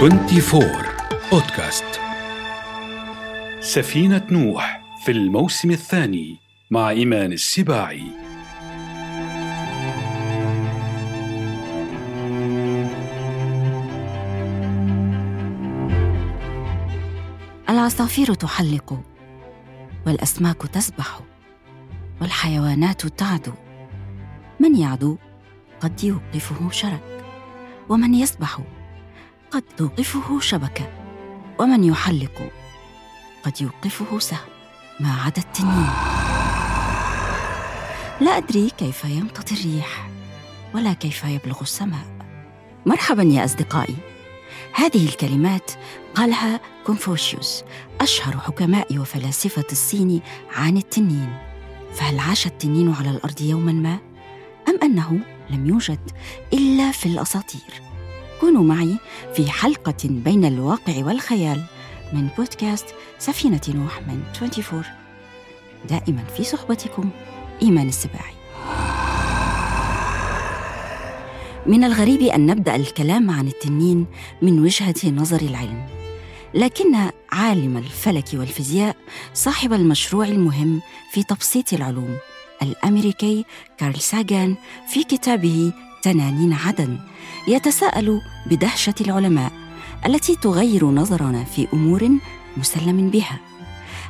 24 بودكاست سفينة نوح في الموسم الثاني مع إيمان السباعي. العصافير تحلق والأسماك تسبح والحيوانات تعدو من يعدو قد يوقفه شرك ومن يسبح قد توقفه شبكة ومن يحلق قد يوقفه سهم ما عدا التنين لا أدري كيف يمتطي الريح ولا كيف يبلغ السماء مرحبا يا أصدقائي هذه الكلمات قالها كونفوشيوس أشهر حكماء وفلاسفة الصين عن التنين فهل عاش التنين على الأرض يوما ما؟ أم أنه لم يوجد إلا في الأساطير؟ كونوا معي في حلقة بين الواقع والخيال من بودكاست سفينة نوح من 24 دائما في صحبتكم إيمان السباعي. من الغريب أن نبدأ الكلام عن التنين من وجهة نظر العلم لكن عالم الفلك والفيزياء صاحب المشروع المهم في تبسيط العلوم الأمريكي كارل ساغان في كتابه تنانين عدن يتساءل بدهشة العلماء التي تغير نظرنا في أمور مسلم بها.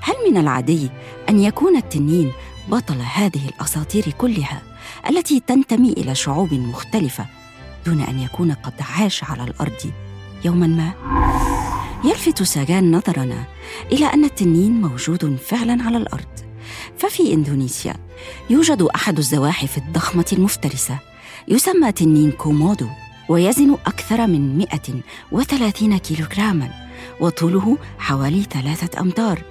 هل من العادي أن يكون التنين بطل هذه الأساطير كلها التي تنتمي إلى شعوب مختلفة دون أن يكون قد عاش على الأرض يوما ما؟ يلفت ساجان نظرنا إلى أن التنين موجود فعلا على الأرض. ففي إندونيسيا يوجد أحد الزواحف الضخمة المفترسة يسمى تنين كومودو ويزن أكثر من 130 كيلوغراما وطوله حوالي ثلاثة أمتار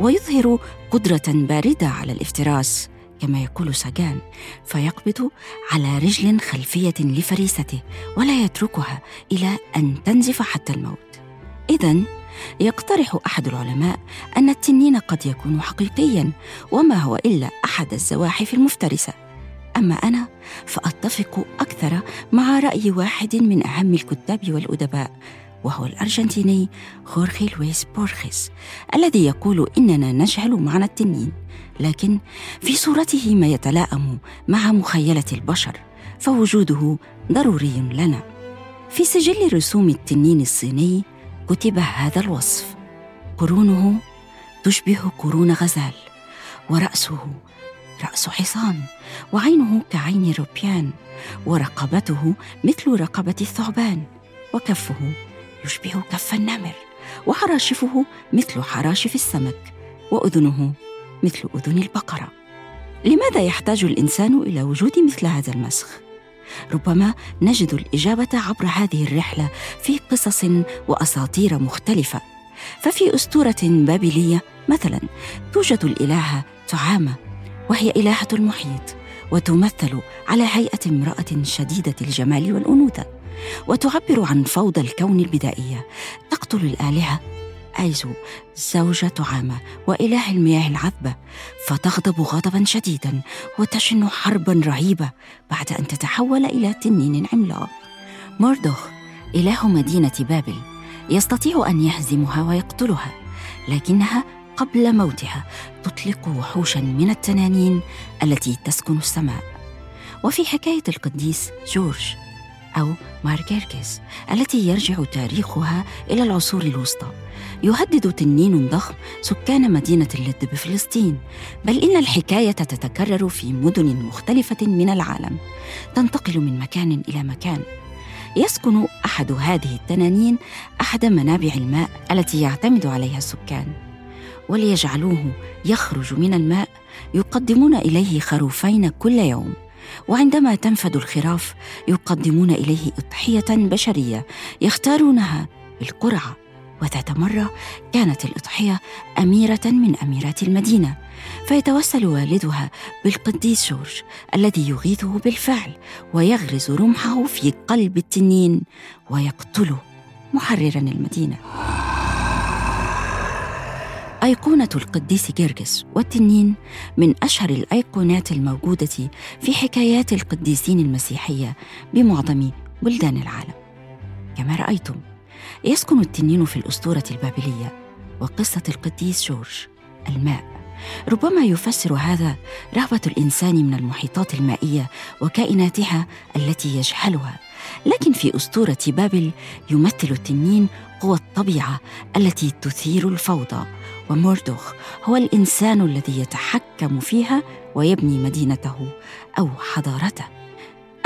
ويظهر قدرة باردة على الافتراس كما يقول ساجان فيقبض على رجل خلفية لفريسته ولا يتركها إلى أن تنزف حتى الموت. اذا يقترح أحد العلماء أن التنين قد يكون حقيقيا وما هو إلا أحد الزواحف المفترسة. أما أنا فأتفق أكثر مع رأي واحد من أهم الكتاب والأدباء وهو الأرجنتيني خورخي لويس بورخيس الذي يقول إننا نجهل معنى التنين لكن في صورته ما يتلائم مع مخيلة البشر فوجوده ضروري لنا. في سجل رسوم التنين الصيني كتب هذا الوصف قرونه تشبه قرون غزال ورأسه رأس حصان وعينه كعين روبيان ورقبته مثل رقبة الثعبان وكفه يشبه كف النمر وحراشفه مثل حراشف السمك وأذنه مثل أذن البقرة. لماذا يحتاج الإنسان إلى وجود مثل هذا المسخ؟ ربما نجد الإجابة عبر هذه الرحلة في قصص وأساطير مختلفة. ففي أسطورة بابلية مثلا توجد الالهه تعامة وهي إلهة المحيط وتمثل على هيئة امرأة شديدة الجمال والأنوثة وتعبر عن فوضى الكون البدائية. تقتل الآلهة أيزو زوجة عامة وإله المياه العذبة فتغضب غضبا شديدا وتشن حربا رهيبة بعد أن تتحول إلى تنين عملاق. موردوخ إله مدينة بابل يستطيع أن يهزمها ويقتلها لكنها قبل موتها تطلق وحوشا من التنانين التي تسكن السماء. وفي حكاية القديس جورج أو ماركيركس التي يرجع تاريخها إلى العصور الوسطى. يهدد تنين ضخم سكان مدينة اللد بفلسطين بل إن الحكاية تتكرر في مدن مختلفة من العالم تنتقل من مكان إلى مكان. يسكن أحد هذه التنانين أحد منابع الماء التي يعتمد عليها السكان. وليجعلوه يخرج من الماء يقدمون إليه خروفين كل يوم. وعندما تنفد الخراف يقدمون إليه أضحية بشرية يختارونها بالقرعة. وذات مره كانت الأضحية أميرة من أميرات المدينة فيتوسل والدها بالقديس جورج الذي يغيثه بالفعل ويغرز رمحه في قلب التنين ويقتله محررا المدينة. أيقونة القديس جرجس والتنين من أشهر الأيقونات الموجودة في حكايات القديسين المسيحية بمعظم بلدان العالم. كما رأيتم يسكن التنين في الأسطورة البابلية وقصة القديس جورج الماء. ربما يفسر هذا رغبة الإنسان من المحيطات المائية وكائناتها التي يجهلها لكن في أسطورة بابل يمثل التنين قوى الطبيعة التي تثير الفوضى وموردوخ هو الإنسان الذي يتحكم فيها ويبني مدينته أو حضارته.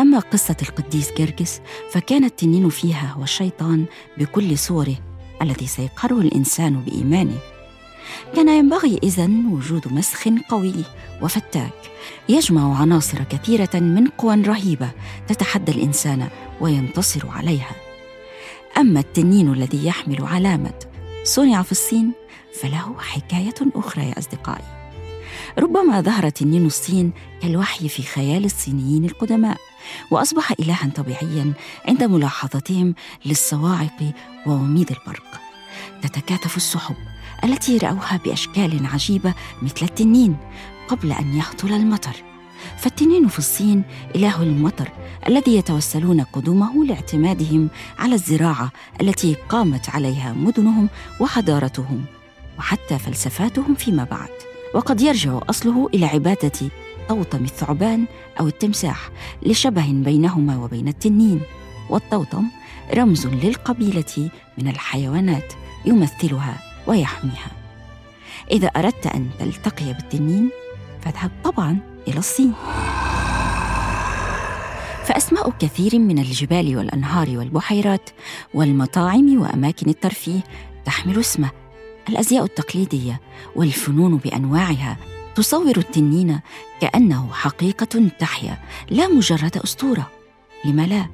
أما قصة القديس جرجس فكان التنين فيها هو الشيطان بكل صوره الذي سيقهره الإنسان بإيمانه. كان ينبغي إذن وجود مسخ قوي وفتاك يجمع عناصر كثيرة من قوى رهيبة تتحدى الإنسان وينتصر عليها. أما التنين الذي يحمل علامة صنع في الصين فله حكاية أخرى يا أصدقائي. ربما ظهر تنين الصين كالوحي في خيال الصينيين القدماء وأصبح الها طبيعيا عند ملاحظتهم للصواعق ووميض البرق. تتكاتف السحب التي راوها بأشكال عجيبة مثل التنين قبل أن يهطل المطر. فالتنين في الصين إله المطر الذي يتوسلون قدومه لاعتمادهم على الزراعة التي قامت عليها مدنهم وحضارتهم. وحتى فلسفاتهم فيما بعد. وقد يرجع أصله إلى عبادة طوطم الثعبان أو التمساح لشبه بينهما وبين التنين. والطوطم رمز للقبيلة من الحيوانات يمثلها ويحميها. إذا أردت أن تلتقي بالتنين فاذهب طبعا إلى الصين. فأسماء كثير من الجبال والأنهار والبحيرات والمطاعم وأماكن الترفيه تحمل اسمه. الأزياء التقليدية والفنون بأنواعها تصور التنين كأنه حقيقة تحيا لا مجرد أسطورة. لم لا؟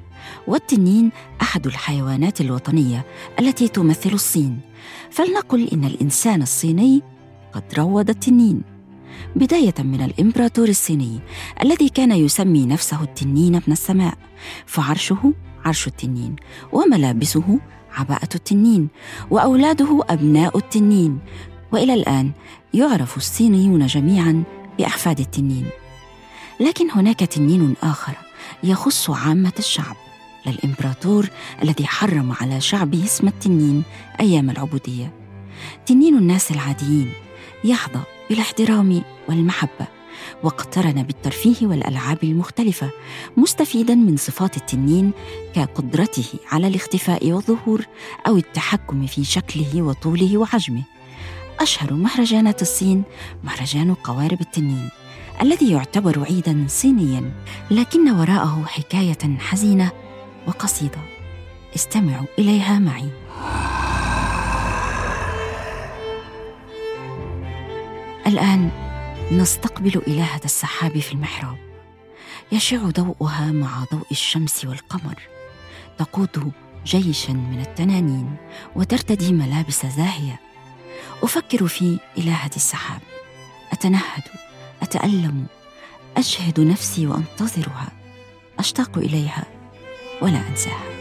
والتنين أحد الحيوانات الوطنية التي تمثل الصين. فلنقل إن الإنسان الصيني قد روض التنين. بداية من الإمبراطور الصيني الذي كان يسمي نفسه التنين ابن السماء. فعرشه عرش التنين وملابسه عباءه التنين وأولاده أبناء التنين. وإلى الآن يعرف الصينيون جميعا بأحفاد التنين. لكن هناك تنين آخر يخص عامة الشعب للامبراطور الذي حرم على شعبه اسم التنين أيام العبودية. تنين الناس العاديين يحظى بالاحترام والمحبة. واقترن بالترفيه والألعاب المختلفة مستفيدا من صفات التنين كقدرته على الاختفاء والظهور أو التحكم في شكله وطوله وحجمه أشهر مهرجانات الصين مهرجان قوارب التنين الذي يعتبر عيدا صينيا لكن وراءه حكاية حزينة وقصيدة. استمعوا إليها معي. الآن نستقبل الهه السحاب في المحراب. يشع ضوءها مع ضوء الشمس والقمر. تقود جيشا من التنانين وترتدي ملابس زاهية. أفكر في الهه السحاب. أتنهد أتألم اجهد نفسي وأنتظرها. أشتاق إليها ولا أنساها.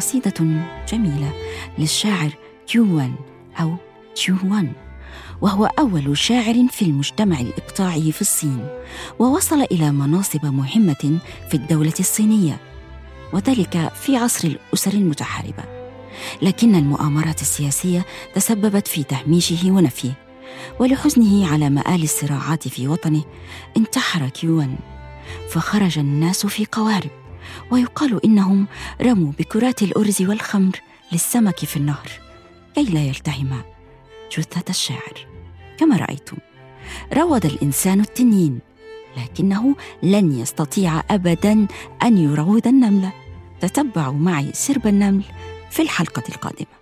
قصيده جميلة للشاعر تيوان أو تيوان وهو أول شاعر في المجتمع الإقطاعي في الصين ووصل إلى مناصب مهمة في الدولة الصينية وذلك في عصر الأسر المتحاربة. لكن المؤامرات السياسية تسببت في تهميشه ونفيه ولحزنه على مآل الصراعات في وطنه انتحر كيوان فخرج الناس في قوارب. ويقال إنهم رموا بكرات الأرز والخمر للسمك في النهر كي لا يلتهم جثة الشاعر. كما رأيتم روض الإنسان التنين لكنه لن يستطيع أبدا أن يروض النملة تتبعوا معي سرب النمل في الحلقة القادمة.